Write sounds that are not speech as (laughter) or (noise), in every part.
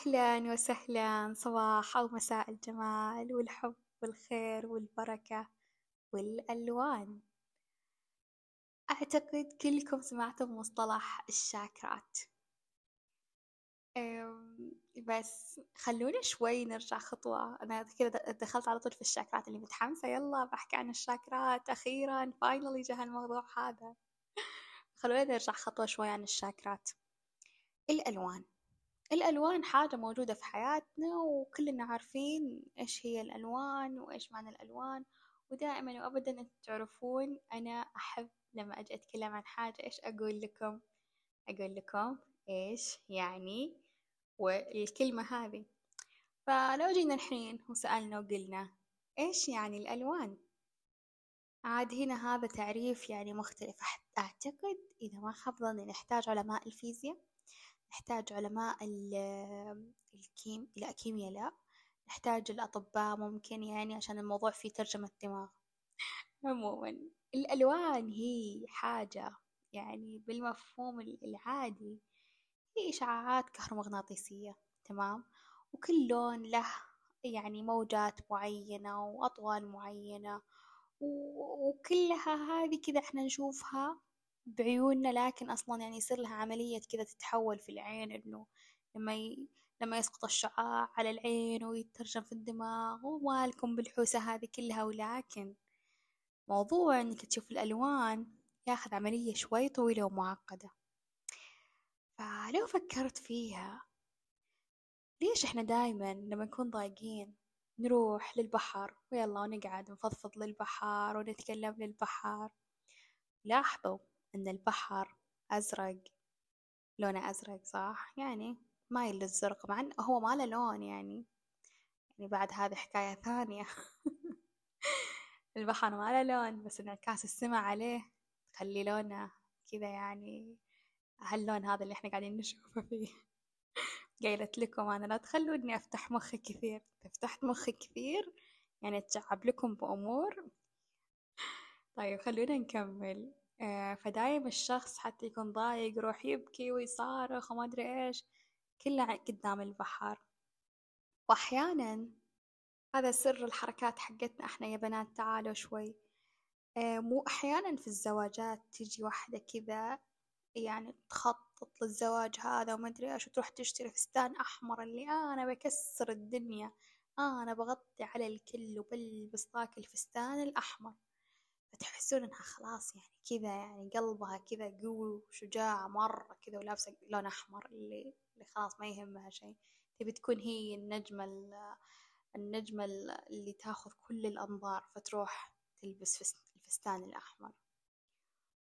أهلا وسهلا صباح أو مساء الجمال والحب والخير والبركة والألوان، أعتقد كلكم سمعتم مصطلح الشاكرات، بس خلونا شوي نرجع خطوة. أنا كذا دخلت على طول في الشاكرات اللي متحمسة يلا بحكي عن الشاكرات. أخيرا فاينلي جه الموضوع هذا، خلونا نرجع خطوة شوي عن الشاكرات، الألوان. الألوان حاجة موجودة في حياتنا وكلنا عارفين إيش هي الألوان وإيش معنى الألوان. ودائما وأبدا أنتم تعرفون أنا أحب لما أجي أتكلم عن حاجة إيش أقول لكم؟ أقول لكم إيش يعني والكلمة هذه. فلو جينا الحين وسألنا وقلنا إيش يعني الألوان؟ عاد هنا هذا تعريف يعني مختلف. أعتقد إذا ما خاب نحتاج علماء الفيزياء. نحتاج علماء الكيم لا كيمياء نحتاج الأطباء ممكن يعني عشان الموضوع فيه ترجمة دماغ. عموما الألوان هي حاجة يعني بالمفهوم العادي. هي إشعاعات كهرومغناطيسية تمام؟ وكل لون له يعني موجات معينة وأطوال معينة وكلها هذي كذا إحنا نشوفها بعيوننا لكن أصلا يعني يصير لها عملية كذا تتحول في العين إنه لما ي... لما يسقط الشعاع على العين ويترجم في الدماغ ومالكم بالحوسة هذه كلها. ولكن موضوع إنك تشوف الألوان ياخذ عملية شوي طويلة ومعقدة. فلو فكرت فيها ليش إحنا دايما لما نكون ضايقين نروح للبحر؟ ويلا ونقعد نفضفض للبحر ونتكلم للبحر. لاحظوا إن البحر أزرق لونه أزرق صح؟ يعني مايل للزرق مع إنه هو ما له لون يعني. يعني بعد هذه حكاية ثانية. (laughs) البحر ما له لون بس انعكاس السما عليه تخلي لونه كذا يعني. هاللون هذا اللي إحنا قاعدين نشوفه فيه. (laughs) قايلت لكم أنا لا تخلوني أفتح مخي كثير. فتحت مخي كثير يعني أتشعب لكم بأمور. (laughs) طيب خلونا نكمل. آه، فدايم الشخص حتى يكون ضايق يروح يبكي ويصارخ وما أدري إيش كله قدام البحر. وأحيانا هذا سر الحركات حقتنا إحنا يا بنات تعالوا شوي. آه، مو أحيانا في الزواجات تيجي واحدة كذا يعني تخطط للزواج هذا وما أدري إيش وتروح تشتري فستان أحمر اللي أنا بكسر الدنيا أنا بغطي على الكل وبلبس ذاك الفستان الأحمر. فتحسون إنها خلاص يعني كذا يعني قلبها كذا قوي وشجاعة مرة كذا ولابسة لون أحمر اللي اللي خلاص ما يهمها شيء. تبي تكون هي النجمة النجمة اللي تاخذ كل الأنظار فتروح تلبس الفستان الأحمر.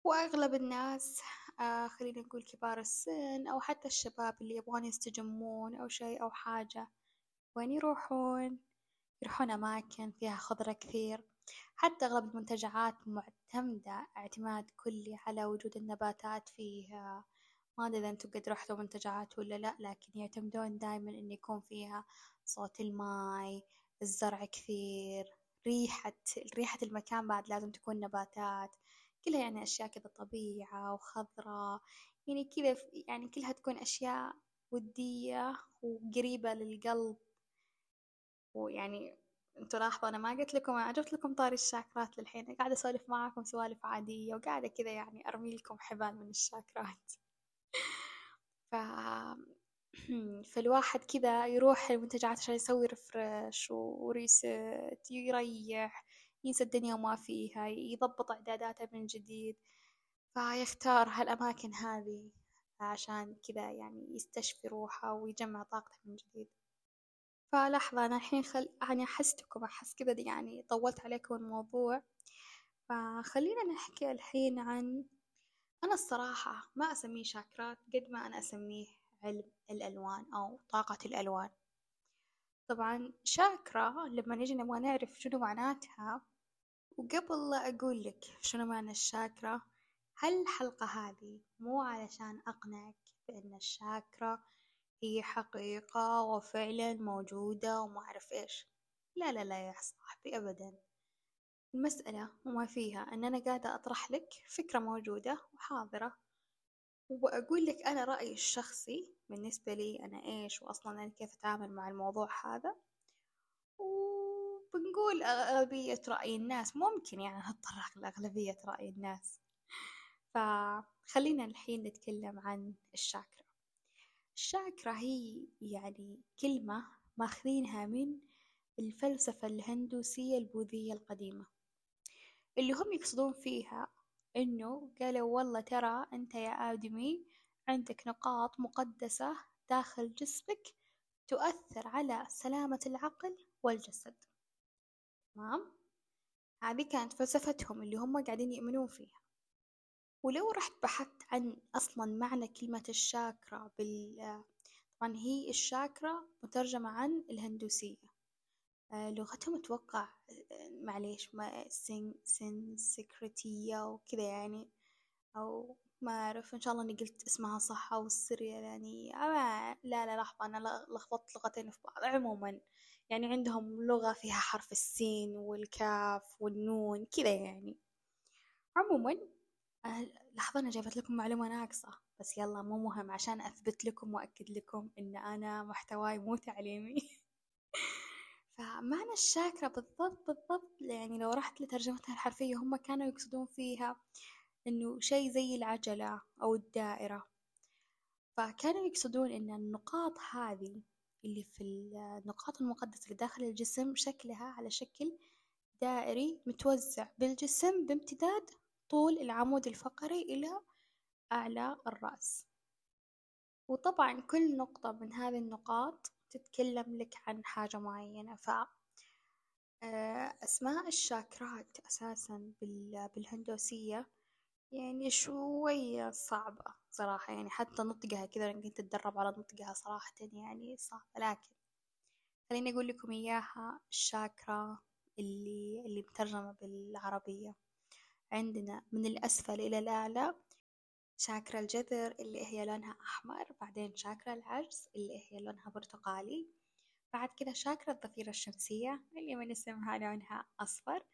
وأغلب الناس آه خلينا نقول كبار السن أو حتى الشباب اللي يبغون يستجمون أو شيء أو حاجة وين يروحون؟ يروحون أماكن فيها خضرة كثير. حتى أغلب المنتجعات معتمدة اعتماد كلي على وجود النباتات فيها. ما أدري إذا أنتم قد رحتوا منتجعات ولا لأ لكن يعتمدون دايما إن يكون فيها صوت الماي الزرع كثير ريحة ريحة المكان بعد لازم تكون نباتات. كلها يعني أشياء كذا طبيعة وخضرة. يعني كذا يعني كلها تكون أشياء ودية وقريبة للقلب. ويعني أنتوا لاحظوا أنا ما قلت لكم أنا جبت لكم طاري الشاكرات للحين. قاعدة أسولف معاكم سوالف عادية وقاعدة كذا يعني أرمي لكم حبال من الشاكرات. ف (clears throat) فالواحد كذا يروح المنتجعات عشان يسوي ريفرش وريست يريح ينسى الدنيا وما فيها يضبط إعداداته من جديد. فيختار هالأماكن هذي عشان كذا يعني يستشفي روحه ويجمع طاقته من جديد. فلحظة أنا الحين خل... يعني أحستكم أحس كذا يعني طولت عليكم الموضوع فخلينا نحكي الحين عن أنا الصراحة ما أسميه شاكرات قد ما أنا أسميه علم الألوان أو طاقة الألوان. طبعا شاكرا لما نجي نبغى نعرف شنو معناتها. وقبل لا أقول لك شنو معنى الشاكرا هالحلقة هذه مو علشان أقنعك بأن الشاكرا هي حقيقة وفعلا موجودة وما أعرف إيش. لا لا لا يا صاحبي أبدا. المسألة وما فيها أن أنا قاعدة أطرح لك فكرة موجودة وحاضرة وبأقول لك أنا رأيي الشخصي بالنسبة لي أنا إيش وأصلا أنا كيف أتعامل مع الموضوع هذا. وبنقول أغلبية رأي الناس ممكن يعني نتطرق لأغلبية رأي الناس. فخلينا الحين نتكلم عن الشاكرا الشاكرا هي يعني كلمة ماخذينها من الفلسفة الهندوسية البوذية القديمة. اللي هم يقصدون فيها إنه قالوا والله ترى أنت يا آدمي عندك نقاط مقدسة داخل جسمك تؤثر على سلامة العقل والجسد. تمام؟ هذه كانت فلسفتهم اللي هم قاعدين يؤمنون فيها. ولو رحت بحثت عن أصلا معنى كلمة الشاكرا بال طبعا هي الشاكرا مترجمة عن الهندوسية. آه، لغتهم أتوقع آه، معليش ما سن سنسكريتية وكذا يعني أو ما أعرف إن شاء الله إني قلت اسمها صح أو السرية يعني. لا لا لحظة أنا لخبطت لغتين في بعض. عموما يعني عندهم لغة فيها حرف السين والكاف والنون كذا يعني. عموما لحظة أنا جابت لكم معلومة ناقصة. بس يلا مو مهم عشان أثبت لكم وأكد لكم إن أنا محتواي مو تعليمي. (laughs) فمعنى الشاكرا بالضبط بالضبط يعني لو رحت لترجمتها الحرفية هم كانوا يقصدون فيها إنه شيء زي العجلة أو الدائرة. فكانوا يقصدون إن النقاط هذه اللي في النقاط المقدسة اللي داخل الجسم شكلها على شكل دائري متوزع بالجسم بامتداد طول العمود الفقري إلى أعلى الرأس. وطبعا كل نقطة من هذه النقاط تتكلم لك عن حاجة معينة. ف آه، أسماء الشاكرات أساسا بالهندوسية يعني شوية صعبة صراحة. يعني حتى نطقها كذا أنا كنت أتدرب على نطقها صراحة يعني صعبة. لكن خليني أقول لكم إياها الشاكرا اللي اللي مترجمة بالعربية. عندنا من الأسفل إلى الأعلى شاكرا الجذر اللي هي لونها أحمر بعدين شاكرا العجز اللي هي لونها برتقالي. بعد كذا شاكرا الضفيرة الشمسية اللي من اسمها لونها أصفر.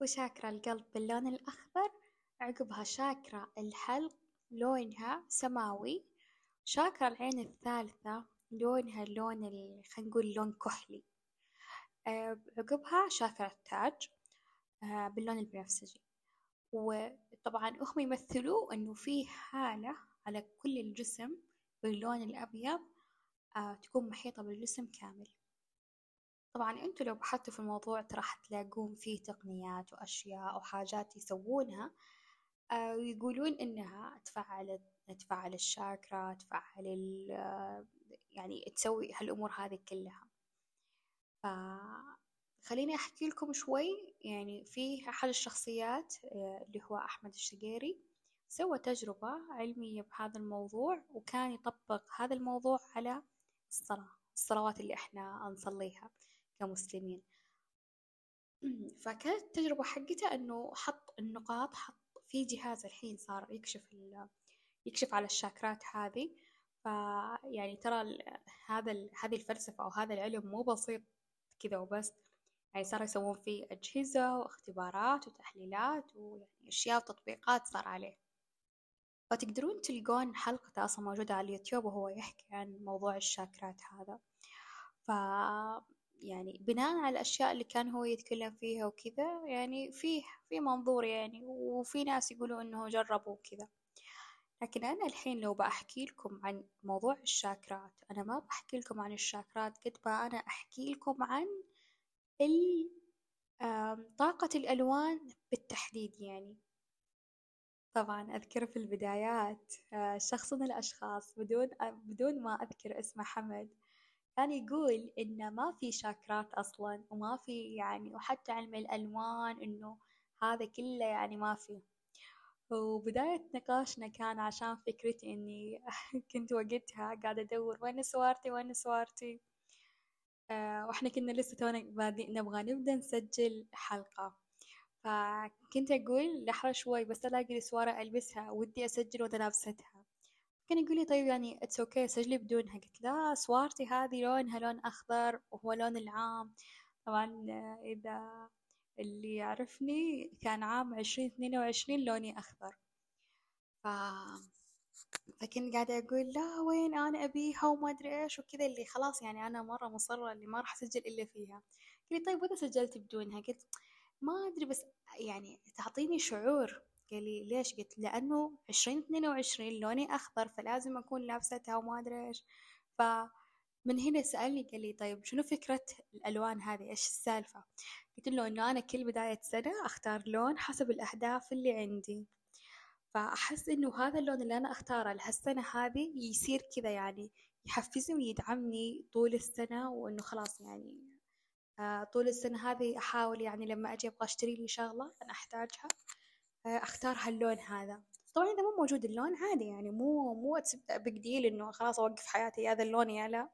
وشاكرا القلب باللون الأخضر. عقبها شاكرا الحلق لونها سماوي. شاكرا العين الثالثة لونها اللون خلينا نقول لون كحلي. آه، عقبها شاكرا التاج آه، باللون البنفسجي وطبعا هم يمثلوا إنه في حالة على كل الجسم باللون الأبيض آه تكون محيطة بالجسم كامل. طبعا أنتوا لو بحثتوا في الموضوع راح تلاقون فيه تقنيات وأشياء وحاجات يسوونها. آه ويقولون إنها تفعل تفعل الشاكرا تفعل آه، يعني تسوي هالأمور هذه كلها. ف خليني أحكي لكم شوي يعني في أحد الشخصيات آه، اللي هو أحمد الشقيري سوى تجربة علمية بهذا الموضوع وكان يطبق هذا الموضوع على الصلاة الصلوات اللي إحنا نصليها كمسلمين. (clears throat) فكانت التجربة حقته إنه حط النقاط حط في جهاز الحين صار يكشف يكشف على الشاكرات هذه. فيعني ترى هذا هذه الفلسفة أو هذا العلم مو بسيط كذا وبس يعني صاروا يسوون فيه أجهزة واختبارات وتحليلات ويعني أشياء وتطبيقات صار عليه. فتقدرون تلقون حلقته أصلا موجودة على اليوتيوب وهو يحكي عن موضوع الشاكرات هذا. ف يعني بناء على الأشياء اللي كان هو يتكلم فيها وكذا يعني فيه في منظور يعني وفي ناس يقولوا إنه جربوا كذا لكن أنا الحين لو بأحكي لكم عن موضوع الشاكرات أنا ما بحكي لكم عن الشاكرات قد ما أنا أحكي لكم عن طاقة الألوان بالتحديد يعني. طبعا أذكر في البدايات شخص من الأشخاص بدون بدون ما أذكر اسمه حمد كان يقول إن ما في شاكرات أصلا وما في يعني وحتى علم الألوان إنه هذا كله يعني ما في. وبداية نقاشنا كان عشان فكرتي إني (laughs) كنت وقتها قاعدة أدور وين سوارتي وين سوارتي آه، وإحنا كنا لسه تونا نبغى نبدأ نسجل حلقة. فكنت أقول لحظة شوي بس ألاقي السوارة ألبسها ودي أسجل وأنا لابستها كان يقول لي طيب يعني it's okay سجلي بدونها. قلت لا سوارتي هذه لونها لون أخضر وهو لون العام. طبعا إذا اللي يعرفني كان عام عشرين اثنين وعشرين لوني أخضر. ف فكنت قاعدة أقول لا وين أنا أبيها وما أدري إيش وكذا اللي خلاص يعني أنا مرة مصرة اللي ما راح أسجل إلا فيها. قال لي طيب وإذا سجلت بدونها؟ قلت ما أدري بس يعني تعطيني شعور. قال لي ليش؟ قلت لأنه عشرين اثنين وعشرين لوني أخضر فلازم أكون لابستها وما أدري إيش. فمن هنا سألني قال لي طيب شنو فكرة الألوان هذه؟ إيش السالفة؟ قلت له إنه أنا كل بداية سنة أختار لون حسب الأهداف اللي عندي. فأحس إنه هذا اللون اللي أنا أختاره لهالسنة هذه يصير كذا يعني يحفزني ويدعمني طول السنة وإنه خلاص يعني آه طول السنة هذه أحاول يعني لما أجي أبغى أشتري لي شغلة أنا أحتاجها آه أختار هاللون هذا. طبعا إذا مو موجود اللون عادي يعني مو مو بقديل إنه خلاص أوقف حياتي هذا اللون يا لا.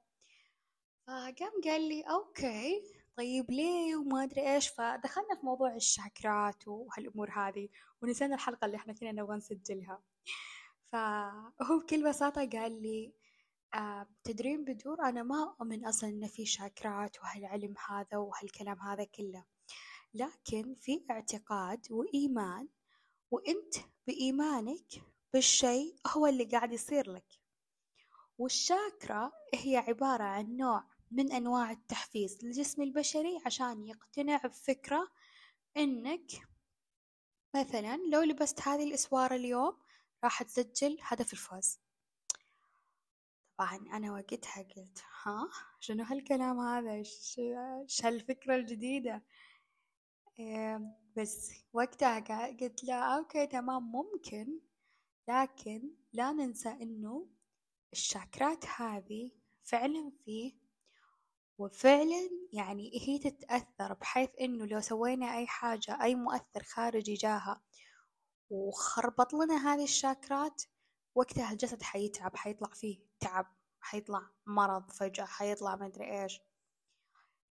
فقام قال لي أوكي. طيب ليه وما أدري إيش؟ فدخلنا في موضوع الشاكرات وهالأمور هذه ونسينا الحلقة اللي إحنا كنا نبغى نسجلها. فهو بكل بساطة قال لي آه تدرين بدور أنا ما أؤمن أصلا إن في شاكرات وهالعلم هذا وهالكلام هذا كله. لكن في اعتقاد وإيمان وأنت بإيمانك بالشيء هو اللي قاعد يصير لك. والشاكرا هي عبارة عن نوع من أنواع التحفيز للجسم البشري عشان يقتنع بفكرة إنك مثلا لو لبست هذه الإسوارة اليوم راح تسجل هدف الفوز. طبعا أنا وقتها قلت ها شنو هالكلام هذا؟ إيش هالفكرة الجديدة؟ إيه بس وقتها قلت لا أوكي تمام ممكن لكن لا ننسى إنه الشاكرات هذه فعلا فيه وفعلا يعني هي تتأثر بحيث إنه لو سوينا أي حاجة أي مؤثر خارجي جاها وخربط لنا هذه الشاكرات وقتها الجسد حيتعب حيطلع فيه تعب حيطلع مرض فجأة حيطلع ما أدري إيش.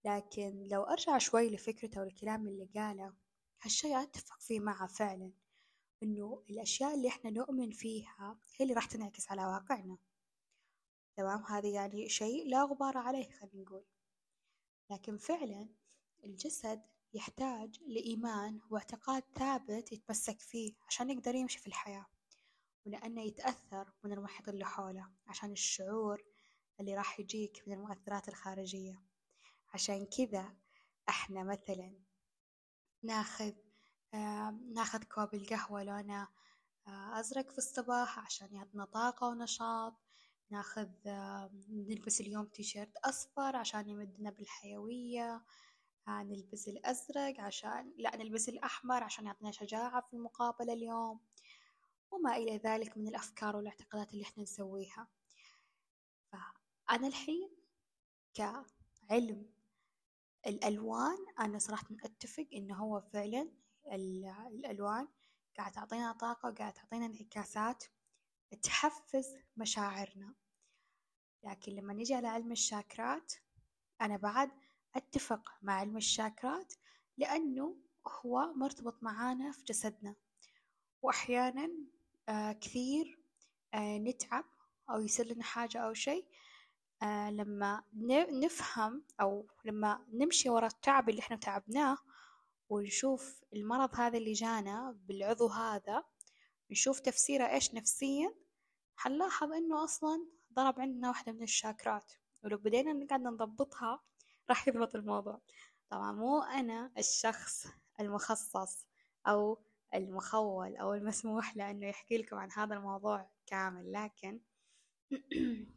لكن لو أرجع شوي لفكرته والكلام اللي قاله هالشي أتفق فيه معه فعلا إنه الأشياء اللي إحنا نؤمن فيها هي اللي راح تنعكس على واقعنا. تمام؟ هذا يعني شيء لا غبار عليه خلينا نقول. لكن فعلا الجسد يحتاج لإيمان واعتقاد ثابت يتمسك فيه عشان يقدر يمشي في الحياة ولأنه يتأثر من المحيط اللي حوله عشان الشعور اللي راح يجيك من المؤثرات الخارجية. عشان كذا إحنا مثلا ناخذ ناخذ كوب القهوة لونه آه أزرق في الصباح عشان يعطينا طاقة ونشاط. ناخذ نلبس اليوم تيشيرت أصفر عشان يمدنا بالحيوية. آه، نلبس الأزرق عشان لا نلبس الأحمر عشان يعطينا شجاعة في المقابلة اليوم وما إلى ذلك من الأفكار والاعتقادات اللي إحنا نسويها. فأنا الحين كعلم الألوان أنا صراحة أتفق إنه هو فعلا الألوان قاعد تعطينا طاقة وقاعد تعطينا انعكاسات تحفز مشاعرنا. لكن لما نجي على علم الشاكرات أنا بعد أتفق مع علم الشاكرات لأنه هو مرتبط معانا في جسدنا. وأحيانا آه كثير آه نتعب أو يصير لنا حاجة أو شيء آه لما نفهم أو لما نمشي ورا التعب اللي إحنا تعبناه ونشوف المرض هذا اللي جانا بالعضو هذا نشوف تفسيره إيش نفسيا حنلاحظ إنه أصلا ضرب عندنا واحدة من الشاكرات ولو بدينا نقعد نضبطها راح يضبط الموضوع. طبعا مو أنا الشخص المخصص أو المخول أو المسموح له إنه يحكي لكم عن هذا الموضوع كامل لكن (clears throat)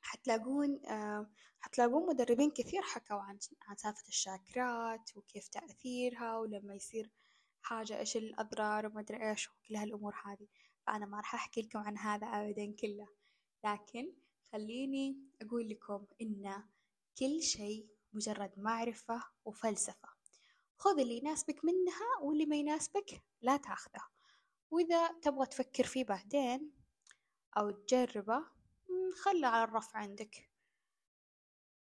حتلاقون آه، حتلاقون مدربين كثير حكوا عن عن سالفة الشاكرات وكيف تأثيرها ولما يصير حاجة إيش الأضرار وما أدري إيش وكل هالأمور هذه. فأنا ما راح أحكي لكم عن هذا أبدا كله. لكن خليني أقول لكم إن كل شيء مجرد معرفة وفلسفة. خذ اللي يناسبك منها واللي ما يناسبك لا تاخذه. وإذا تبغى تفكر فيه بعدين أو تجربه خله على الرف عندك.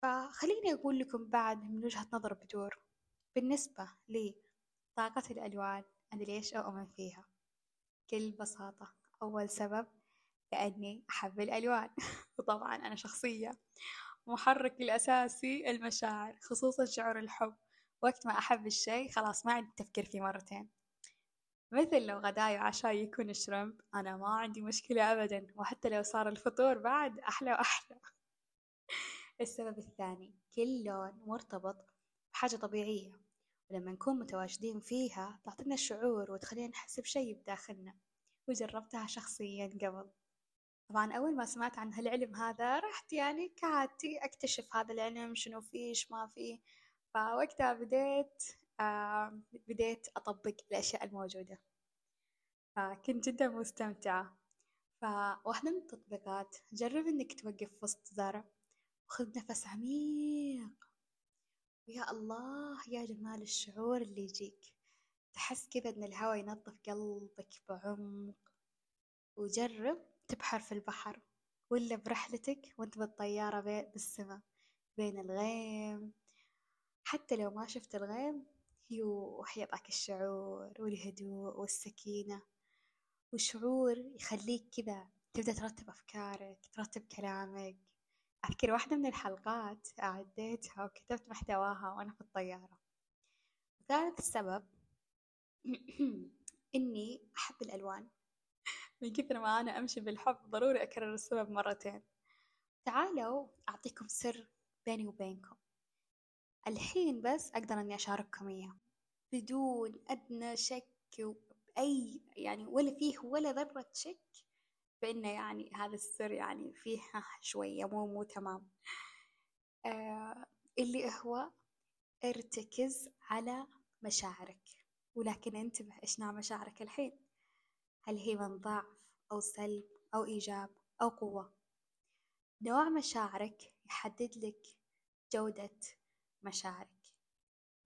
فخليني أقول لكم بعد من وجهة نظر بدور. بالنسبة لي طاقة الألوان أنا ليش أؤمن فيها. بكل بساطة أول سبب لأني أحب الألوان. (laughs) وطبعا أنا شخصية محرك الأساسي المشاعر خصوصا شعور الحب. وقت ما أحب الشيء خلاص ما عندي تفكير فيه مرتين. مثل لو غداي وعشاي يكون شرمب أنا ما عندي مشكلة أبدا. وحتى لو صار الفطور بعد أحلى وأحلى. (laughs) السبب الثاني كل لون مرتبط بحاجة طبيعية. ولما نكون متواجدين فيها تعطينا شعور وتخلينا نحس بشي بداخلنا وجربتها شخصيا قبل. طبعا أول ما سمعت عن هالعلم هذا رحت يعني كعادتي أكتشف هذا العلم شنو فيه إيش ما فيه فوقتها بديت آه بديت أطبق الأشياء الموجودة. فكنت جدا مستمتعة. فواحدة من التطبيقات جرب إنك توقف وسط زرع وخذ نفس عميق. ويا الله يا جمال الشعور اللي يجيك. تحس كذا إن الهواء ينظف قلبك بعمق. وجرب تبحر في البحر ولا برحلتك وأنت بالطيارة بالسماء بين الغيم. حتى لو ما شفت الغيم يوح يعطاك الشعور والهدوء والسكينة. وشعور يخليك كذا تبدأ ترتب أفكارك ترتب كلامك. أذكر واحدة من الحلقات أعديتها وكتبت محتواها وأنا في الطيارة. ثالث سبب (clears throat) إني أحب الألوان. من كثر ما أنا أمشي بالحب ضروري أكرر السبب مرتين. تعالوا أعطيكم سر بيني وبينكم. الحين بس أقدر إني أشارككم إياه. بدون أدنى شك بأي يعني ولا فيه ولا ذرة شك بأنه يعني هذا السر يعني فيه شوية مو مو تمام. آه اللي هو ارتكز على مشاعرك ولكن انتبه إيش نوع مشاعرك الحين؟ هل هي من ضعف أو سلب أو إيجاب أو قوة؟ نوع مشاعرك يحدد لك جودة مشاعرك.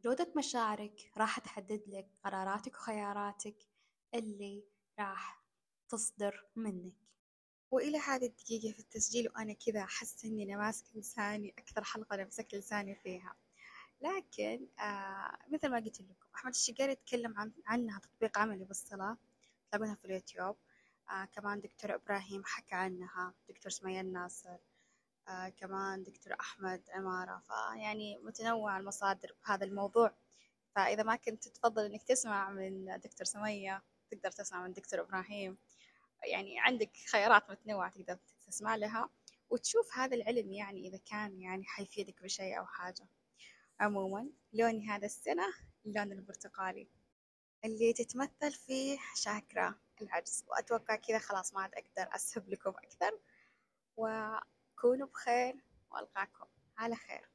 جودة مشاعرك راح تحدد لك قراراتك وخياراتك اللي راح تصدر منك. وإلى هذه الدقيقة في التسجيل وأنا كذا أحس إني أنا ماسكة لساني أكثر حلقة أنا مسكت لساني فيها. لكن آه مثل ما قلت لكم أحمد الشقيري يتكلم عن عنها تطبيق عملي بالصلاة تلاقونها في اليوتيوب. آه كمان دكتور إبراهيم حكى عنها دكتور سمية الناصر آه كمان دكتور أحمد عمارة. فيعني متنوع المصادر بهذا الموضوع. فإذا ما كنت تفضل إنك تسمع من دكتور سمية تقدر تسمع من دكتور إبراهيم. يعني عندك خيارات متنوعة تقدر تسمع لها وتشوف هذا العلم يعني إذا كان يعني حيفيدك بشيء أو حاجة. عموما لوني هذا السنة اللون البرتقالي. اللي تتمثل في شاكرا العجز. وأتوقع كذا خلاص ما عاد أقدر أسهب لكم أكثر. وكونوا بخير وألقاكم على خير.